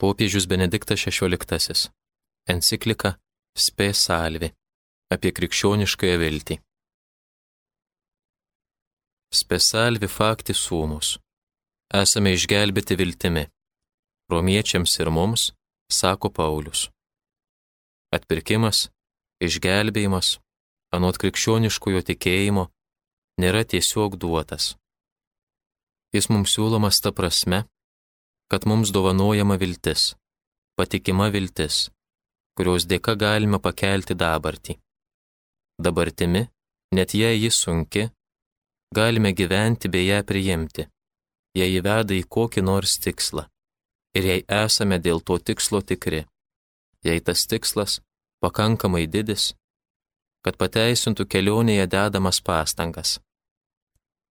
Popiežius Benediktas XVI. Enciklika Spe Salvi apie krikščioniškąją viltį. Spe Salvi fakti sumus. Esame išgelbėti viltimi. Romiečiams ir mums, sako Paulius. Atpirkimas, išgelbėjimas, anot krikščioniškojo tikėjimo, nėra tiesiog duotas. Jis mums siūlomas ta prasme, kad mums dovanojama viltis, patikima viltis, kurios dėka galime pakelti dabartį. Dabartimi, net jei ji sunki, galime gyventi bei ją priimti, jei įveda į kokį nors tikslą ir jei esame dėl to tikslo tikri, jei tas tikslas pakankamai didis, kad pateisintų kelionėje dedamas pastangas.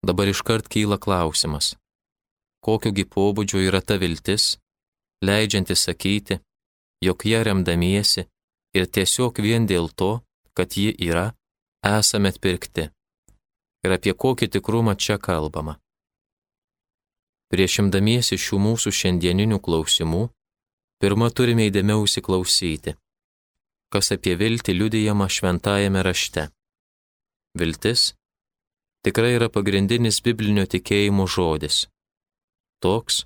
Dabar iškart kyla klausimas, kokiogi pobūdžio yra ta viltis, leidžianti sakyti, jog jie remdamiesi ir tiesiog vien dėl to, kad ji yra, esame atpirkti. Ir apie kokį tikrumą čia kalbama. Priešimdamiesi šių mūsų šiandieninių klausimų, pirmą turime įdėmiau įsiklausyti, kas apie viltį liudijama šventajame rašte. Viltis tikrai yra pagrindinis biblinio tikėjimo žodis toks,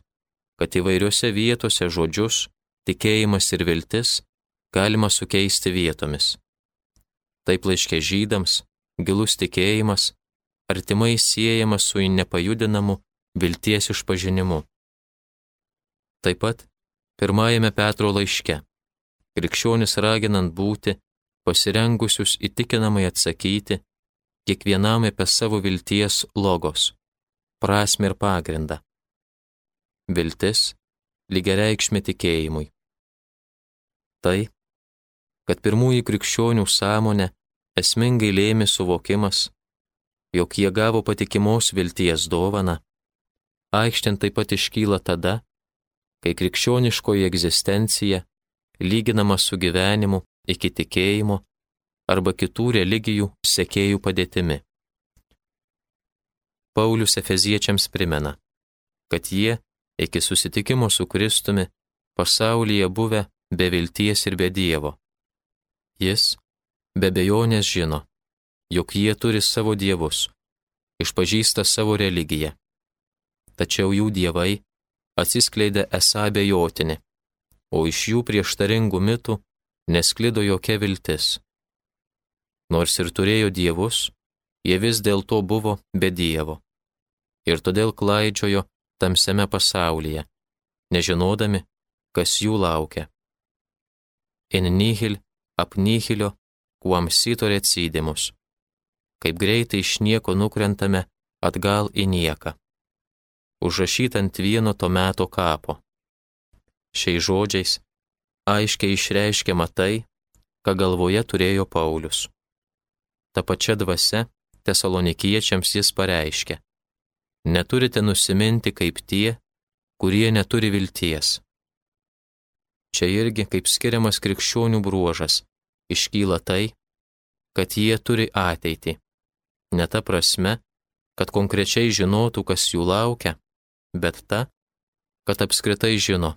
kad įvairiose vietose žodžius, tikėjimas ir viltis galima sukeisti vietomis. Taip laiškė žydams, gilus tikėjimas, artimai siejamas su nepajudinamu vilties išpažinimu. Taip pat pirmajame Petro laiške krikščionis raginant būti pasirengusius įtikinamai atsakyti kiekvienam apie savo vilties logos, prasme ir pagrindą viltis, lygiareikšmė tikėjimui. Tai, kad pirmųjų krikščionių sąmonę esmingai lėmė suvokimas, jog jie gavo patikimos vilties dovaną, aikštint taip pat iškyla tada, kai krikščioniškoji egzistencija lyginama su gyvenimu iki tikėjimo arba kitų religijų sekėjų padėtimi. Paulius Efeziečiams primena, kad jie iki susitikimo su Kristumi pasaulyje buvę be vilties ir be Dievo. Jis be bejonės žino, jog jie turi savo dievus, išpažįsta savo religiją. Tačiau jų dievai atsiskleidė esą bejotini, o iš jų prieštaringų mitų nesklido jokia viltis. Nors ir turėjo dievus, jie vis dėlto buvo be dievo. Ir todėl klaidžiojo tamsiame pasaulyje, nežinodami, kas jų laukia. In nihil apnihilio, kuam sito recidimus. Kaip greitai iš nieko nukrentame atgal į nieką. Užrašyt ant vieno to meto kapo. Šiais žodžiais aiškiai išreiškiama tai, ką galvoje turėjo Paulius. Ta pačia dvasia tesalonikiečiams jis pareiškė neturite nusiminti kaip tie, kurie neturi vilties. Čia irgi kaip skiriamas krikščionių bruožas iškyla tai, kad jie turi ateitį. Ne ta prasme, kad konkrečiai žinotų, kas jų laukia, bet ta, kad apskritai žino,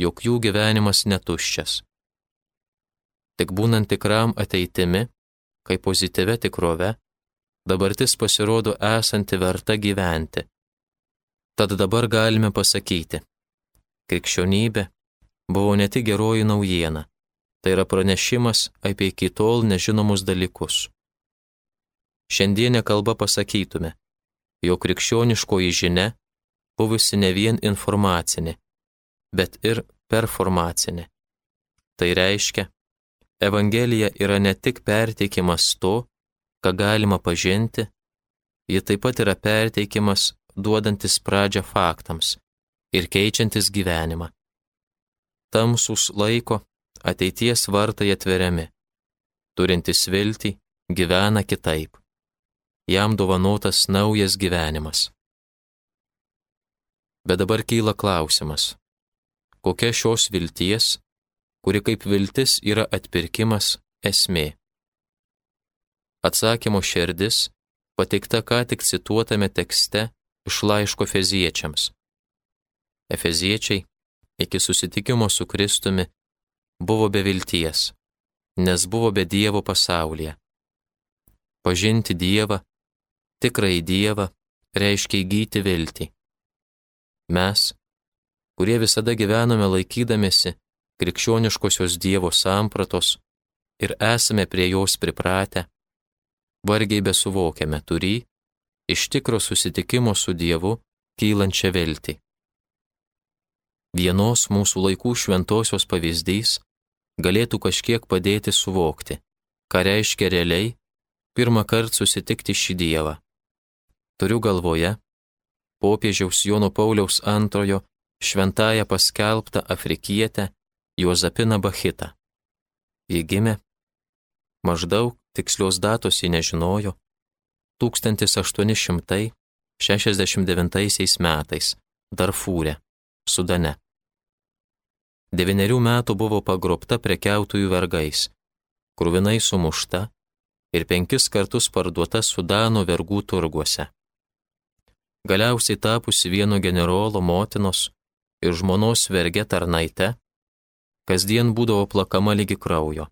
jog jų gyvenimas netuščias. Tik būnant tikram ateitimi, kaip pozityvia tikrove, dabartis pasirodo esanti verta gyventi. Tad dabar galime pasakyti, krikščionybė buvo ne tik geroji naujiena, tai yra pranešimas apie iki tol nežinomus dalykus. Šiandienė kalba pasakytume, jo krikščioniškoji žinia buvusi ne vien informacinė, bet ir performacinė. Tai reiškia, Evangelija yra ne tik perteikimas to, ką galima pažinti, ji taip pat yra perteikimas duodantis pradžią faktams ir keičiantis gyvenimą. Tamsus laiko ateities vartai atveriami, turintis viltį gyvena kitaip. Jam dovanotas naujas gyvenimas. Bet dabar kyla klausimas, kokia šios vilties, kuri kaip viltis yra atpirkimas, esmė. Atsakymo širdis pateikta ką tik cituotame tekste iš laiško Efeziečiams. Efeziečiai iki susitikimo su Kristumi buvo be vilties, nes buvo be Dievo pasaulyje. Pažinti Dievą, tikrai Dievą, reiškia įgyti viltį. Mes, kurie visada gyvename laikydamėsi krikščioniškosios Dievo sampratos ir esame prie jos pripratę, vargiai besuvokiame turį iš tikro susitikimo su Dievu kylančią viltį. Vienos mūsų laikų šventosios pavyzdys galėtų kažkiek padėti suvokti, ką reiškia realiai pirmą kartą susitikti šį Dievą. Turiu galvoje popiežiaus Jono Pauliaus antrojo šventąją paskelbtą afrikietę Juozapiną Bachitą. Ji gimė, maždaug tikslios datos ji nežinojo, 1869 metais Darfūrė, Sudane. Devinerių metų buvo pagrobta prekiautojų vergais, krūvinai sumušta ir penkis kartus parduota Sudano vergų turguose. Galiausiai tapusi vieno generolo motinos ir žmonos verge tarnaite, kasdien būdavo plakama lygi kraujo.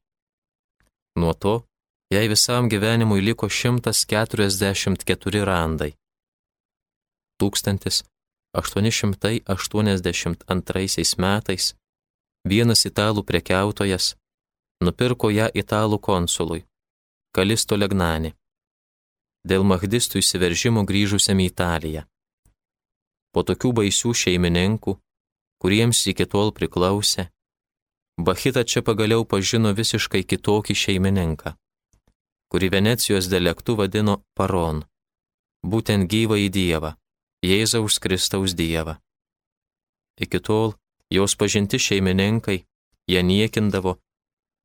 Nuo to jai visam gyvenimui liko 144 randai. 1882 metais vienas italų prekiautojas nupirko ją italų konsului, Kalisto Legnani, dėl mahdistų įsiveržimo grįžusiam į Italiją. Po tokių baisių šeimininkų, kuriems iki tol priklausė, Bahita čia pagaliau pažino visiškai kitokį šeimininką kurį Venecijos dialektu vadino paron, būtent gyvą į Dievą, Jėzaus Kristaus Dievą. Iki tol jos pažinti šeimininkai ją niekindavo,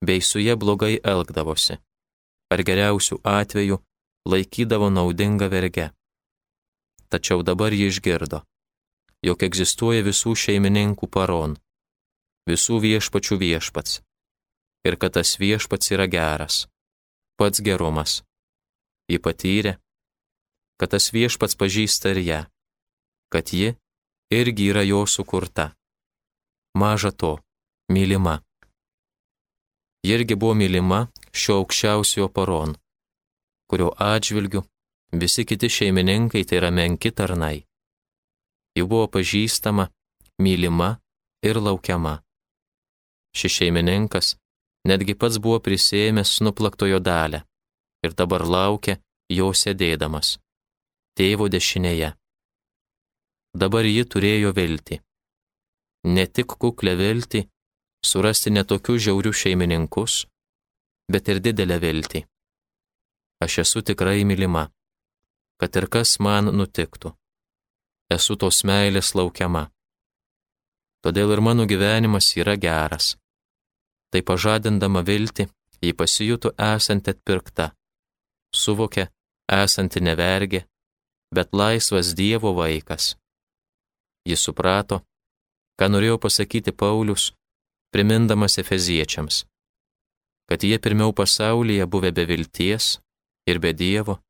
bei su jie blogai elgdavosi, ar geriausių atvejų laikydavo naudinga verge. Tačiau dabar ji išgirdo, jog egzistuoja visų šeimininkų paron, visų viešpačių viešpats, ir kad tas viešpats yra geras pats gerumas. Ji patyrė, kad tas viešpats pažįsta ir ją, kad ji irgi yra jo sukurta. Maža to, mylima. Ji irgi buvo mylima šio aukščiausiojo paron, kurio atžvilgiu visi kiti šeimininkai tai yra menki tarnai. Ji buvo pažįstama, mylima ir laukiama. Šis šeimininkas netgi pats buvo prisėmęs nuplaktojo dalę ir dabar laukia jo sėdėdamas, tėvo dešinėje. Dabar ji turėjo viltį. Ne tik kuklę viltį surasti netokius žiaurius šeimininkus, bet ir didelę viltį. Aš esu tikrai mylima, kad ir kas man nutiktų. Esu tos meilės laukiama. Todėl ir mano gyvenimas yra geras Tai pažadindama viltį, ji pasijuto esanti atpirkta, suvokė esanti nevergė, bet laisvas Dievo vaikas. Jis suprato, ką norėjo pasakyti Paulius, primindamas Efeziečiams, kad jie pirmiau pasaulyje buvę be vilties ir be Dievo,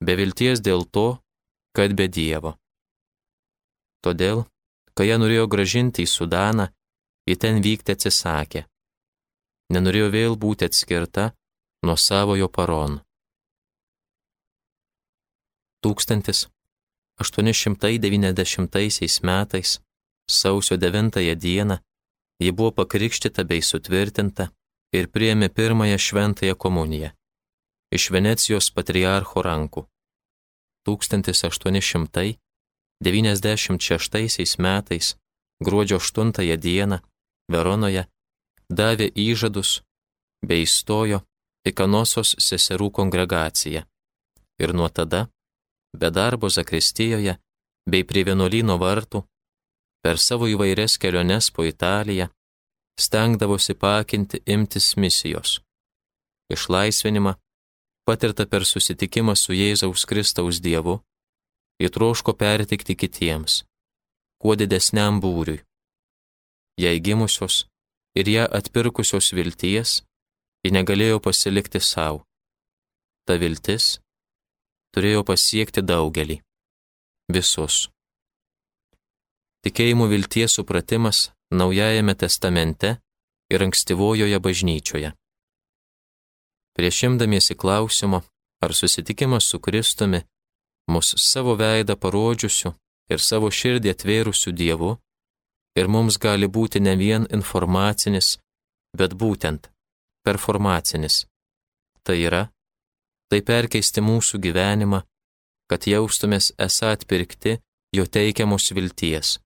be vilties dėl to, kad be Dievo. Todėl, kai ją norėjo gražinti į Sudaną, į ten vykti atsisakė. Nenorėjo vėl būti atskirta nuo savojo paron. 1890 metais, sausio 9 dieną, ji buvo pakrikštita bei sutvirtinta ir priėmė pirmąją šventąją komuniją iš Venecijos patriarcho rankų. 1896 metais, gruodžio 8 dieną, Veronoje davė įžadus bei įstojo į Kanosos seserų kongregaciją. Ir nuo tada, be darbo Zakristijoje bei prie vienuolyno vartų, per savo įvairias keliones po Italiją, stengdavosi pakinti imtis misijos. Išlaisvinimą, patirtą per susitikimą su Jėzaus Kristaus Dievu, įtroško pertikti kitiems, kuo didesniam būriui jai gimusios ir ją atpirkusios vilties, ji negalėjo pasilikti savo. Ta viltis turėjo pasiekti daugelį, visus. tikėjimo vilties supratimas Naujajame testamente ir ankstyvojoje bažnyčioje. Prieš imdamiesi klausimo, ar susitikimas su Kristumi mus savo veidą parodžiusiu ir savo širdį atvėrusiu Dievu, ir mums gali būti ne vien informacinis, bet būtent performacinis. Tai yra, tai perkeisti mūsų gyvenimą, kad jaustumės esą atpirkti jo teikiamos vilties.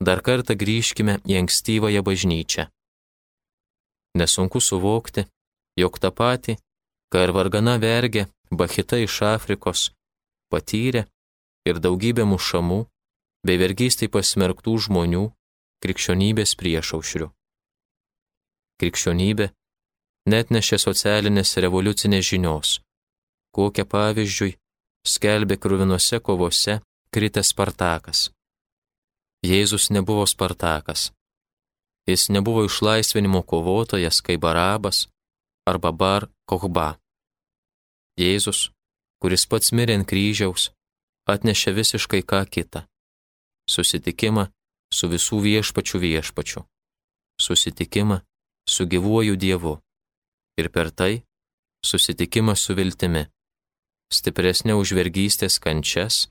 Dar kartą grįžkime į ankstyvąją bažnyčią. Nesunku suvokti, jog tą patį, ką ir vargana vergė Bahita iš Afrikos, patyrė ir daugybė mušamų bei vergystai pasmerktų žmonių krikščionybės priešaušrių. Krikščionybė net nešė socialinės revoliucinės žinios, kokią pavyzdžiui skelbė krūvinose kovose kritęs Spartakas. Jėzus nebuvo Spartakas. Jis nebuvo išlaisvinimo kovotojas kaip Barabas arba Bar Kochba. Jėzus, kuris pats mirė ant kryžiaus, atnešė visiškai ką kitą - susitikimą su visų viešpačių viešpačiu, susitikimą su gyvuoju Dievu ir per tai susitikimą su viltimi, stipresnė už vergystės kančias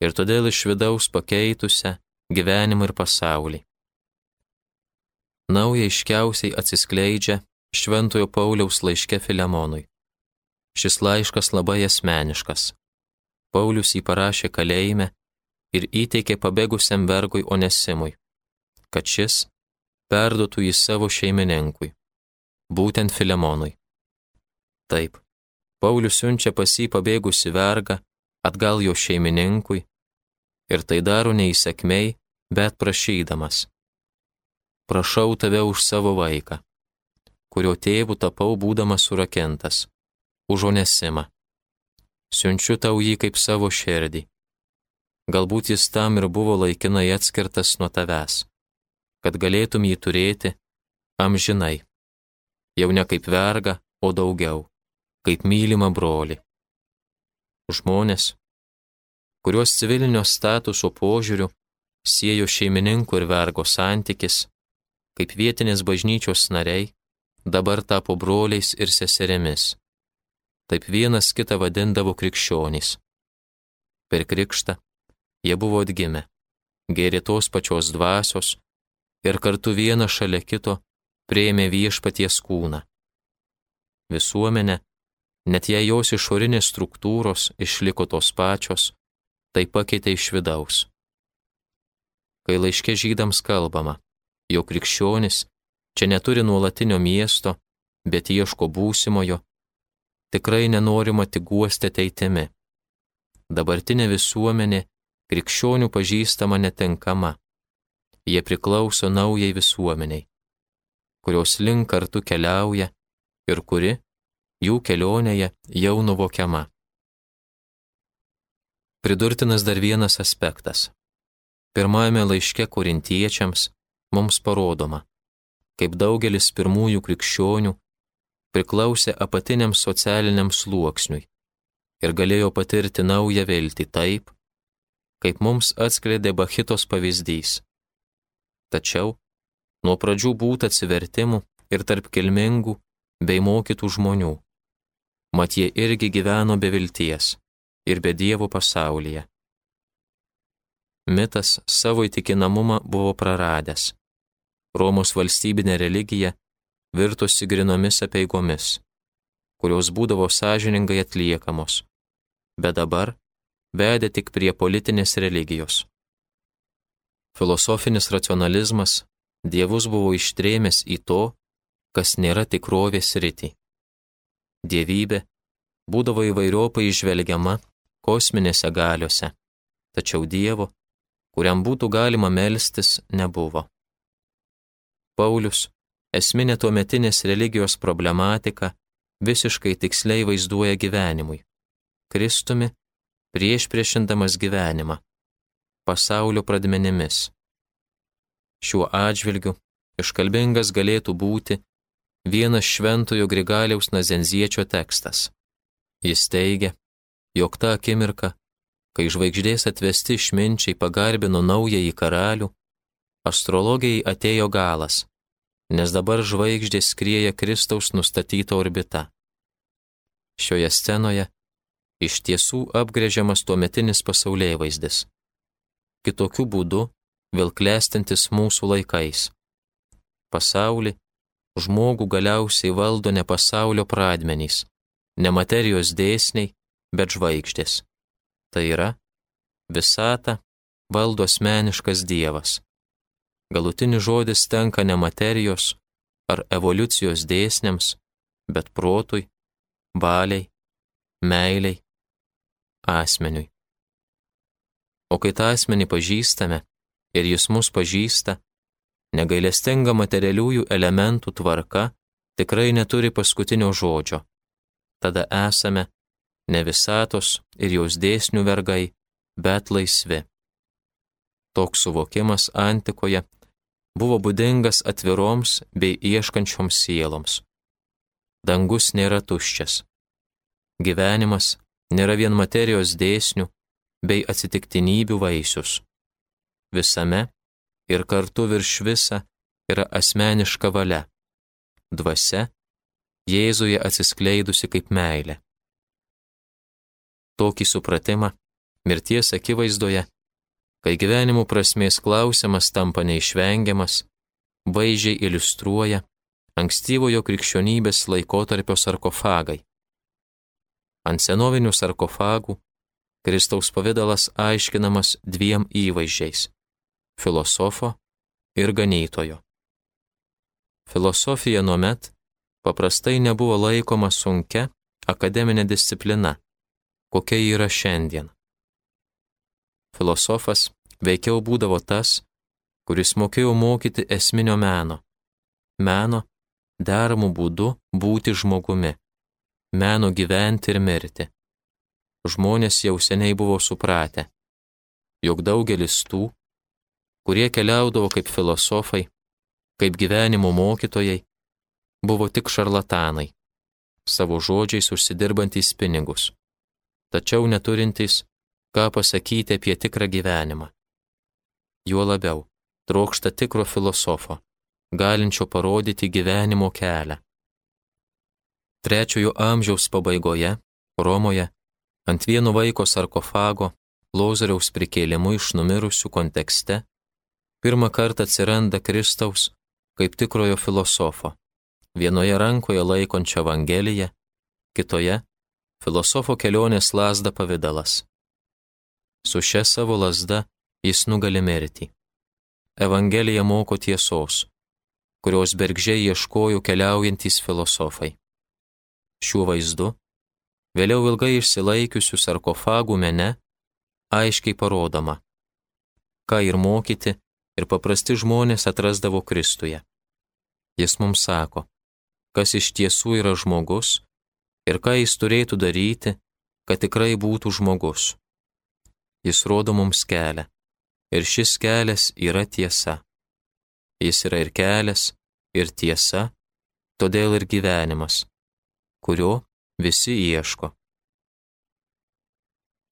ir todėl iš vidaus pakeitusią gyvenimą ir pasaulį. Nauja iškiausiai atsiskleidžia Šventojo Pauliaus laiške Filemonui. Šis laiškas labai asmeniškas. Paulius jį parašė kalėjime ir įteikė pabėgusiam vergui Onesimui, kad šis perduotų jį savo šeimininkui, būtent Filemonui. Taip, Paulius siunčia pas jį pabėgusi vergą atgal jo šeimininkui ir tai daro neįsėkmei, bet prašydamas. Prašau tave už savo vaiką, kurio tėvų tapau būdamas surakintas už Onesimą. Siunčiu tau jį kaip savo širdį. Galbūt jis tam ir buvo laikinai atskirtas nuo tavęs, kad galėtum jį turėti amžinai. Jau ne kaip verga, o daugiau, kaip mylimą brolį. Žmonės, kuriuos civilinio statuso požiūriu siejo šeimininkų ir vergo santykis, kaip vietinės bažnyčios nariai, dabar tapo broliais ir seserimis taip vienas kitą vadindavo krikščionys. Per krikštą jie buvo atgimę, gėrė tos pačios dvasios ir kartu vieną šalia kito prieėmė viešpaties kūną. Visuomenė, net jei jos išorinės struktūros išliko tos pačios, tai pakeitė iš vidaus. Kai laiškė žydams kalbama, jo krikščionis čia neturi nuolatinio miesto, bet ieško būsimojo, tikrai nenorima tik guosti ateitimi. Dabartinė visuomenė krikščionių pažįstama netenkama. Jie priklauso naujai visuomeniai, kurios link kartu keliauja ir kuri jų kelionėje jau nuvokiama. Pridurtinas dar vienas aspektas. Pirmajame laiške korintiečiams mums parodoma, kaip daugelis pirmųjų krikščionių priklausė apatiniam socialiniam sluoksniui ir galėjo patirti naują viltį taip, kaip mums atskleidė Bachitos pavyzdys. Tačiau nuo pradžių būtų atsivertimų ir tarp kilmingų bei mokytų žmonių. Mat jie irgi gyveno be vilties ir be dievų pasaulyje. Mitas savo įtikinamumą buvo praradęs. Romos valstybinė religija virtusi grinomis apieigomis, kurios būdavo sąžiningai atliekamos, bet dabar vedė tik prie politinės religijos. Filosofinis racionalizmas dievus buvo ištrėmęs į to, kas nėra tikrovės rytį. Dievybė būdavo įvairiopai išvelgiama kosminėse galiuose, tačiau Dievo, kuriam būtų galima melstis, nebuvo. Paulius esminė tuometinės religijos problematika visiškai tiksliai vaizduoja gyvenimui. Kristumi prieš priešindamas gyvenimą, pasaulio pradmenimis. Šiuo atžvilgiu iškalbingas galėtų būti vienas šventojo Grigaliaus Nazenziečio tekstas. Jis teigia, jog tą akimirką, Kai žvaigždės atvesti išminčiai pagarbino naująjį karalių, astrologijai atėjo galas, nes dabar žvaigždės skrieja Kristaus nustatyta orbita. Šioje scenoje iš tiesų apgrėžiamas tuometinis pasaulyje vaizdis. Kitokiu būdu vėl klestintis mūsų laikais. Pasaulį, žmogų galiausiai valdo ne pasaulio pradmenys, ne materijos dėsniai, bet žvaigždės. Tai yra, visatą valdo asmeniškas Dievas. Galutinis žodis tenka ne materijos ar evoliucijos dėsniams, bet protui, valiai, meiliai, asmeniui. O kai tą asmenį pažįstame ir jis mus pažįsta, negailestinga materialiųjų elementų tvarka tikrai neturi paskutinio žodžio. Tada esame ne visatos ir jos dėsnių vergai, bet laisvi. Toks suvokimas antikoje buvo būdingas atviroms bei ieškančioms sieloms. Dangus nėra tuščias. Gyvenimas nėra vien materijos dėsnių bei atsitiktinybių vaisius. Visame ir kartu virš visa yra asmeniška valia. Dvasia Jėzuje atsiskleidusi kaip meilė. Tokį supratimą mirties akivaizdoje, kai gyvenimo prasmės klausimas tampa neišvengiamas, vaizdžiai iliustruoja ankstyvojo krikščionybės laikotarpio sarkofagai. Ant senovinių sarkofagų Kristaus pavydalas aiškinamas dviem įvaizdžiais - filosofo ir ganytojo. Filosofija nuomet paprastai nebuvo laikoma sunkia akademinė disciplina, kokia yra šiandien. Filosofas veikiau būdavo tas, kuris mokėjo mokyti esminio meno, meno deramų būdų būti žmogumi meno gyventi ir mirti. Žmonės jau seniai buvo supratę, jog daugelis tų, kurie keliaudavo kaip filosofai, kaip gyvenimo mokytojai, buvo tik šarlatanai, savo žodžiais užsidirbantys pinigus, tačiau neturintys, ką pasakyti apie tikrą gyvenimą. Juo labiau, trokšta tikro filosofo, galinčio parodyti gyvenimo kelią Trečiojo amžiaus pabaigoje Romoje ant vieno vaiko sarkofago Lozoriaus prikėlimu iš numirusių kontekste pirmą kartą atsiranda Kristaus kaip tikrojo filosofo, vienoje rankoje laikančio Evangeliją, kitoje filosofo kelionės lasda pavydalas. Su šia savo lasda jis nugali mirtį. Evangelija moko tiesos, kurios bergžiai ieškojo keliaujantys filosofai šiuo vaizdu, vėliau ilgai išsilaikiusių sarkofagų mene, aiškiai parodoma, ką ir mokyti ir paprasti žmonės atrasdavo Kristuje. Jis mums sako, kas iš tiesų yra žmogus ir ką jis turėtų daryti, kad tikrai būtų žmogus. Jis rodo mums kelią ir šis kelias yra tiesa. Jis yra ir kelias, ir tiesa, todėl ir gyvenimas kurio visi ieško.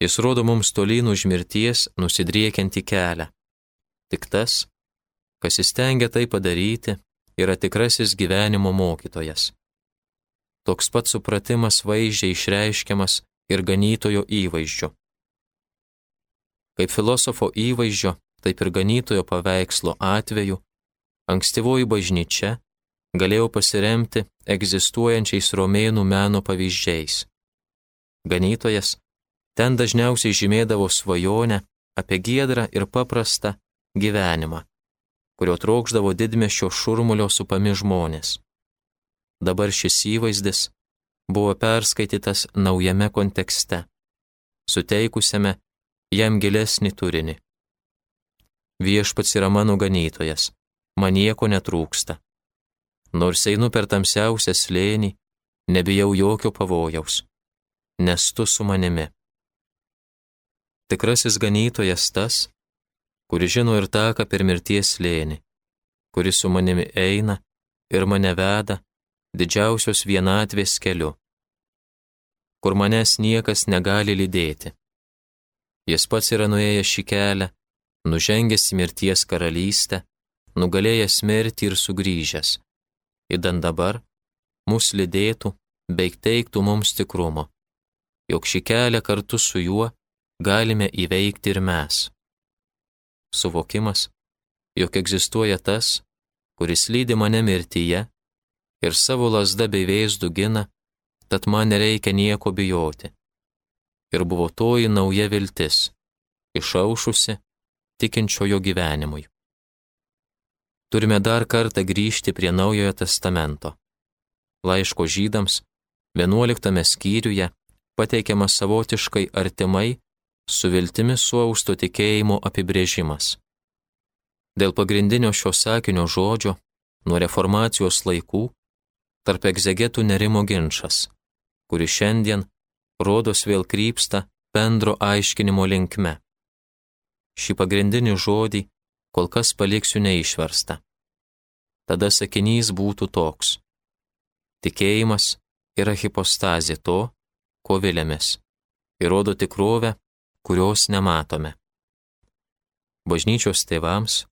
Jis rodo mums tolyn už mirties nusidriekiantį kelią. Tik tas, kas įstengia tai padaryti, yra tikrasis gyvenimo mokytojas. Toks pat supratimas vaizdžiai išreiškiamas ir ganytojo įvaizdžio. Kaip filosofo įvaizdžio, taip ir ganytojo paveikslo atveju, ankstyvoji bažnyčia galėjau pasiremti egzistuojančiais romėnų meno pavyzdžiais. Ganytojas ten dažniausiai žymėdavo svajonę apie giedrą ir paprastą gyvenimą, kurio trokšdavo didmešio šurmulio supami žmonės. Dabar šis įvaizdis buvo perskaitytas naujame kontekste, suteikusiame jam gilesnį turinį. Viešpats yra mano ganytojas, man nieko netrūksta. Nors einu per tamsiausią slėnį, nebijau jokio pavojaus, nes tu su manimi. Tikrasis ganytojas tas, kuris žino ir taką per mirties slėnį, kuris su manimi eina ir mane veda didžiausios vienatvės keliu, kur manęs niekas negali lydėti. Jis pats yra nuėjęs šį kelią, nužengęs į mirties karalystę, nugalėjęs mirtį ir sugrįžęs. Įdant dabar mus lydėtų bei teiktų mums tikrumo, jog šį kelią kartu su juo galime įveikti ir mes. Suvokimas, jog egzistuoja tas, kuris lydi mane mirtyje ir savo lasda bei vėzdų gina, tad man nereikia nieko bijoti. Ir buvo toji nauja viltis, išaušusi tikinčiojo gyvenimui. Turime dar kartą grįžti prie Naujojo testamento. Laiško žydams 11 skyriuje pateikiamas savotiškai artimai su viltimi suausto tikėjimo apibrėžimas. Dėl pagrindinio šio sakinio žodžio nuo reformacijos laikų tarp egzegetų nerimo ginčas, kuris šiandien rodos vėl krypsta bendro aiškinimo linkme. Šį pagrindinį žodį kol kas paliksiu neišverstą. Tada sakinys būtų toks. Tikėjimas yra hipostazė to, ko vilėmės, ir rodo tikrovę, kurios nematome. Bažnyčios tėvams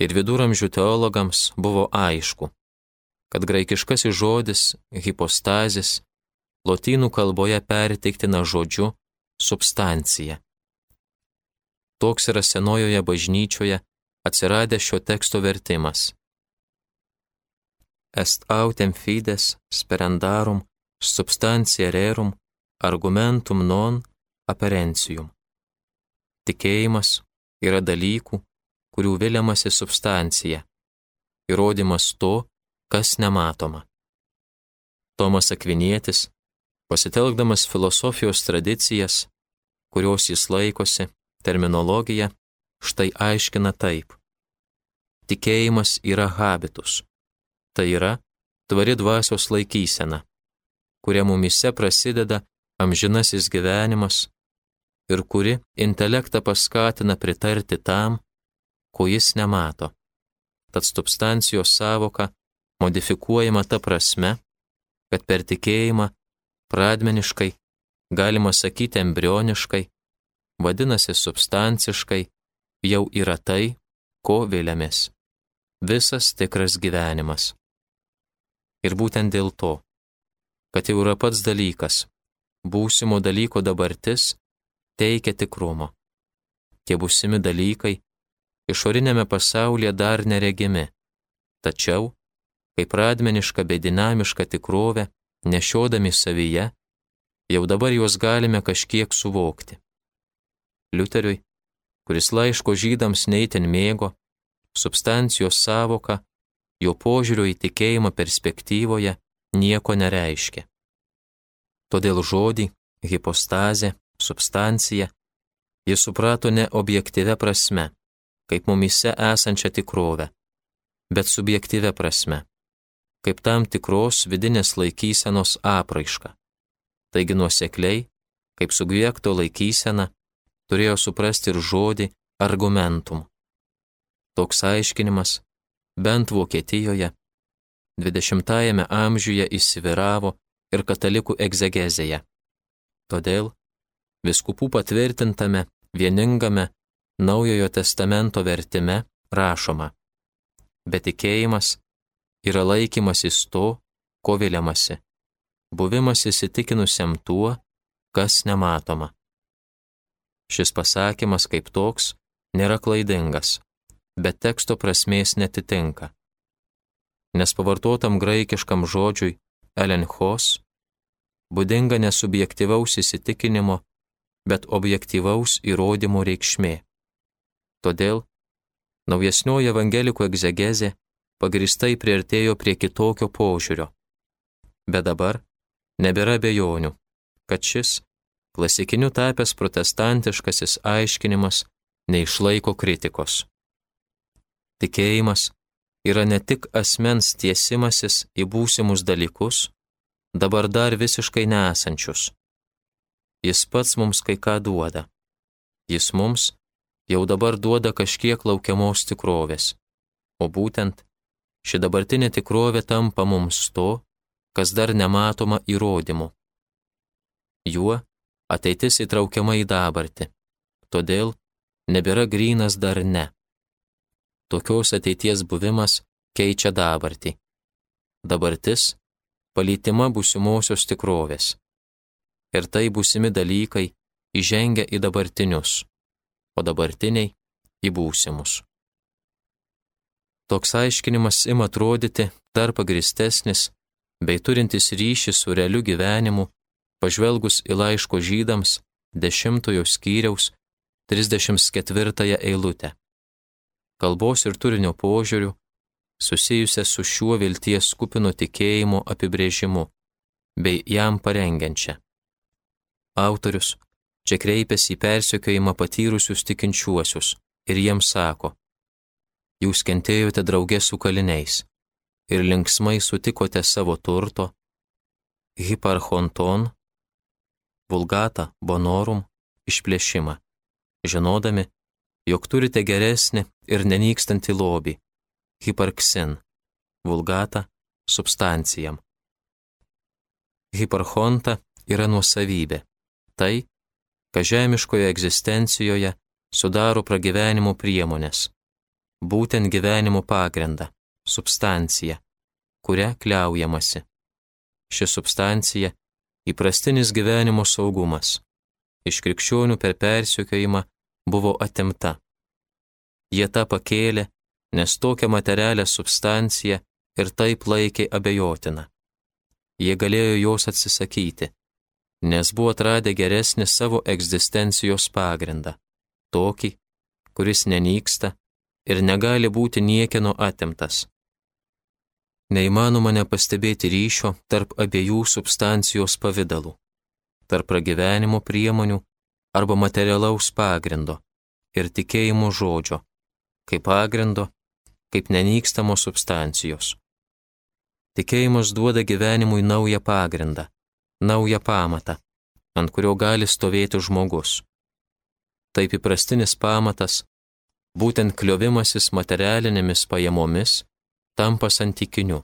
ir viduramžių teologams buvo aišku, kad graikiškasis žodis hipostazis lotynų kalboje perteiktina žodžiu substancija. Toks yra senojoje bažnyčioje atsiradęs šio teksto vertimas. Est autem fides sperandarum substantia rerum argumentum non aperencium. Tikėjimas yra dalykų, kurių viliamasi substancija, įrodymas to, kas nematoma. Tomas Akvinietis, pasitelkdamas filosofijos tradicijas, kurios jis laikosi, terminologiją, štai aiškina taip. Tikėjimas yra habitus. Tai yra tvari dvasios laikysena, kuria mumise prasideda amžinasis gyvenimas ir kuri intelektą paskatina pritarti tam, ko jis nemato. Tad substancijos savoka modifikuojama ta prasme, kad per tikėjimą pradmeniškai, galima sakyti embrioniškai, vadinasi substanciškai, jau yra tai, ko vėliamės. Visas tikras gyvenimas. Ir būtent dėl to, kad jau yra pats dalykas, būsimo dalyko dabartis teikia tikrumo. Tie būsimi dalykai išorinėme pasaulyje dar neregimi, tačiau, kaip pradmeniška bei dinamiška tikrovė, nešiodami savyje, jau dabar juos galime kažkiek suvokti. Liuteriui, kuris laiško žydams neįtin mėgo, substancijos savoka, jo požiūrio į tikėjimą perspektyvoje nieko nereiškia. Todėl žodį, hipostazė, substancija, jis suprato ne objektyvę prasme, kaip mumise esančią tikrovę, bet subjektyvę prasme, kaip tam tikros vidinės laikysenos apraišką. Taigi nuosekliai, kaip subjekto laikysena, turėjo suprasti ir žodį argumentum. Toks aiškinimas, bent Vokietijoje, 20-ame amžiuje įsivyravo ir katalikų egzegezėje. Todėl viskupų patvirtintame vieningame Naujojo testamento vertime rašoma, bet tikėjimas yra laikymasis to, ko viliamasi, buvimas įsitikinusiam tuo, kas nematoma. Šis pasakymas kaip toks nėra klaidingas, bet teksto prasmės netitinka. Nes pavartotam graikiškam žodžiui elenchos būdinga nesubjektivaus įsitikinimo, bet objektivaus įrodymo reikšmė. Todėl naujesnioji evangelikų egzegezė pagristai priartėjo prie kitokio požiūrio. Bet dabar nebėra bejonių, kad šis klasikiniu tapęs protestantiškasis aiškinimas neišlaiko kritikos. Tikėjimas yra ne tik asmens tiesimasis į būsimus dalykus, dabar dar visiškai nesančius. Jis pats mums kai ką duoda. Jis mums jau dabar duoda kažkiek laukiamos tikrovės. O būtent ši dabartinė tikrovė tampa mums to, kas dar nematoma įrodymu. Juo ateitis įtraukiama į dabartį, todėl nebėra grynas dar ne. Tokios ateities buvimas keičia dabartį. Dabartis - palytima būsimosios tikrovės. Ir tai būsimi dalykai įžengia į dabartinius, o dabartiniai į būsimus. Toks aiškinimas ima atrodyti dar pagristesnis, bei turintis ryšį su realiu gyvenimu, pažvelgus į laiško žydams dešimtojo skyriaus 34 eilutę. Kalbos ir turinio požiūrių susijusią su šiuo vilties kupino tikėjimo apibrėžimu bei jam parengiančią. Autorius čia kreipiasi į persekiojimą patyrusius tikinčiuosius ir jiems sako, jūs kentėjote draugė su kaliniais ir linksmai sutikote savo turto, hiparchonton, vulgata bonorum išplėšimą žinodami, jog turite geresnį ir nenykstantį lobį - hiparksin, vulgata substancijam. Hiparchonta yra nuosavybė. Tai, ką žemiškoje egzistencijoje sudaro pragyvenimo priemonės. Būtent gyvenimo pagrindą - substancija, kuria kliaujamasi. Ši substancija - įprastinis gyvenimo saugumas iš krikščionių per persiekėjimą buvo atimta. Jie tą pakėlė, nes tokią materialią substanciją ir taip laikė abejotina. Jie galėjo jos atsisakyti, nes buvo atradę geresnį savo egzistencijos pagrindą, tokį, kuris nenyksta ir negali būti niekino atimtas. Neįmanoma nepastebėti ryšio tarp abiejų substancijos pavydalų tarp pragyvenimo priemonių arba materialaus pagrindo ir tikėjimo žodžio, kaip pagrindo, kaip nenykstamos substancijos. Tikėjimas duoda gyvenimui naują pagrindą, naują pamatą, ant kurio gali stovėti žmogus. Taip įprastinis pamatas, būtent kliovimasis materialinėmis pajamomis, tampa santykiniu.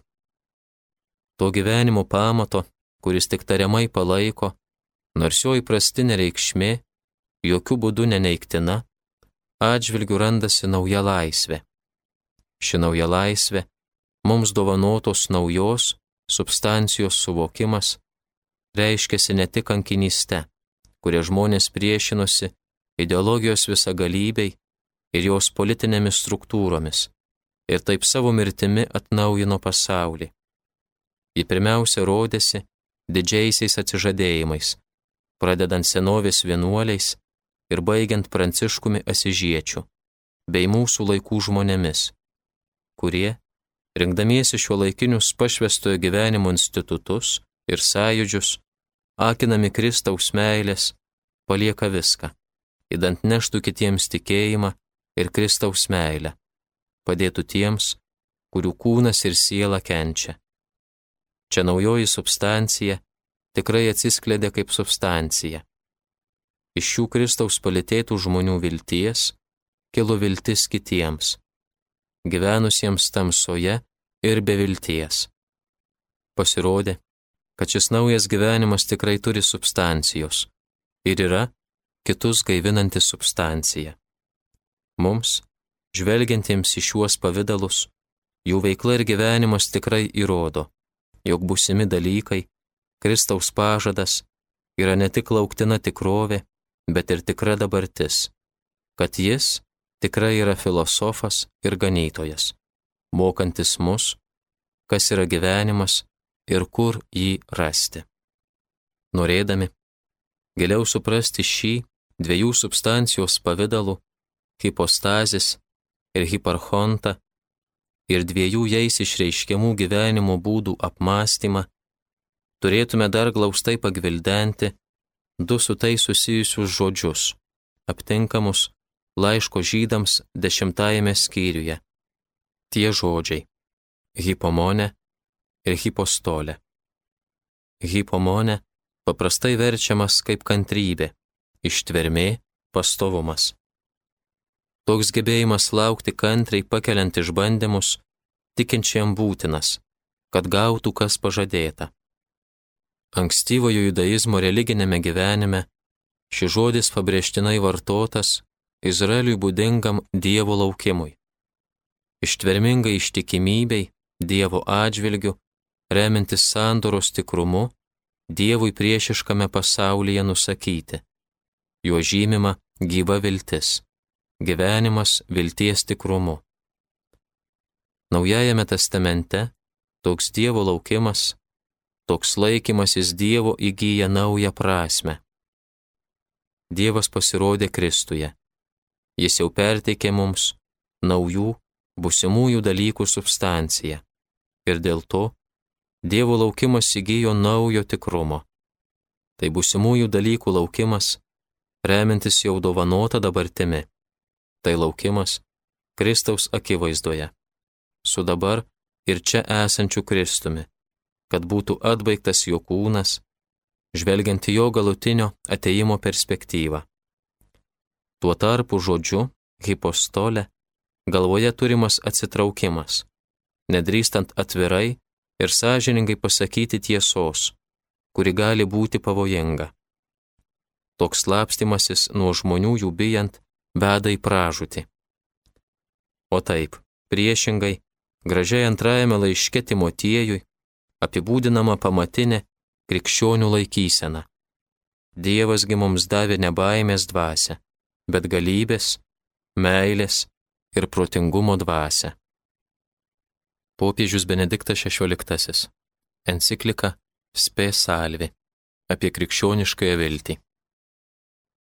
To gyvenimo pamato, kuris tik tariamai palaiko nors jo įprastinė reikšmė jokių būdų neneiktina, atžvilgių randasi nauja laisvė. Ši nauja laisvė mums dovanotos naujos substancijos suvokimas reiškiasi ne tik kankinyste, kurie žmonės priešinosi ideologijos visagalybei ir jos politinėmis struktūromis ir taip savo mirtimi atnaujino pasaulį. Ji pirmiausia rodėsi didžiaisiais atsižadėjimais, pradedant senovės vienuoliais ir baigiant pranciškumi asižiečiu, bei mūsų laikų žmonėmis, kurie, rinkdamiesi šio laikinius pašvestojo gyvenimo institutus ir sąjūdžius, akinami Kristaus meilės, palieka viską, įdant neštų kitiems tikėjimą ir Kristaus meilę, padėtų tiems, kurių kūnas ir siela kenčia. Čia naujoji substancija tikrai atsiskleidė kaip substancija. Iš šių Kristaus palėtėtų žmonių vilties kilo viltis kitiems, gyvenusiems tamsoje ir be vilties. Pasirodė, kad šis naujas gyvenimas tikrai turi substancijos ir yra kitus gaivinanti substancija. Mums, žvelgiantiems į šiuos pavydalus, jų veikla ir gyvenimas tikrai įrodo, jog busimi dalykai Kristaus pažadas yra ne tik lauktina tikrovė, bet ir tikra dabartis, kad jis tikrai yra filosofas ir ganytojas, mokantis mus, kas yra gyvenimas ir kur jį rasti. Norėdami giliau suprasti šį dviejų substancijos pavydalų - hipostazis ir hiparchonta ir dviejų jais išreiškiamų gyvenimo būdų apmąstymą, turėtume dar glaustai pagvildenti du su tai susijusius žodžius, aptinkamus laiško žydams dešimtajame skyriuje. Tie žodžiai - hipomonė ir hipostolė. Hipomonė paprastai verčiamas kaip kantrybė, ištvermė, pastovumas. Toks gebėjimas laukti kantriai pakeliant išbandymus, tikinčiam būtinas, kad gautų kas pažadėta. Ankstyvojo judaizmo religinėme gyvenime Šis žodis pabrėžtinai vartotas Izraeliui būdingam Dievo laukimui. Ištvermingai ištikimybei Dievo atžvilgiu, remintis sandoros tikrumu, Dievui priešiškame pasaulyje nusakyti. Jo žymima gyva viltis, gyvenimas vilties tikrumu. Naujajame testamente toks Dievo laukimas, toks laikymasis Dievo įgyja naują prasme. Dievas pasirodė Kristuje. Jis jau perteikė mums naujų, busimųjų dalykų substanciją. Ir dėl to Dievo laukimas įgyjo naujo tikrumo. Tai busimųjų dalykų laukimas, remintis jau dovanota dabartimi. Tai laukimas Kristaus akivaizdoje su dabar ir čia esančiu Kristumi, kad būtų atbaigtas jo kūnas, žvelgiant į jo galutinio ateimo perspektyvą. Tuo tarpu žodžiu, hipostole, galvoje turimas atsitraukimas, nedrįstant atvirai ir sąžiningai pasakyti tiesos, kuri gali būti pavojinga. Toks slapstimasis nuo žmonių jų bijant veda į pražūtį. O taip, priešingai, gražiai antrajame laiške Timotiejui apibūdinama pamatinė krikščionių laikysena. Dievasgi mums davė ne baimės dvasę, bet galybės, meilės ir protingumo dvasę. Popiežius Benediktas XVI. Enciklika Spė salvi apie krikščioniškąją viltį.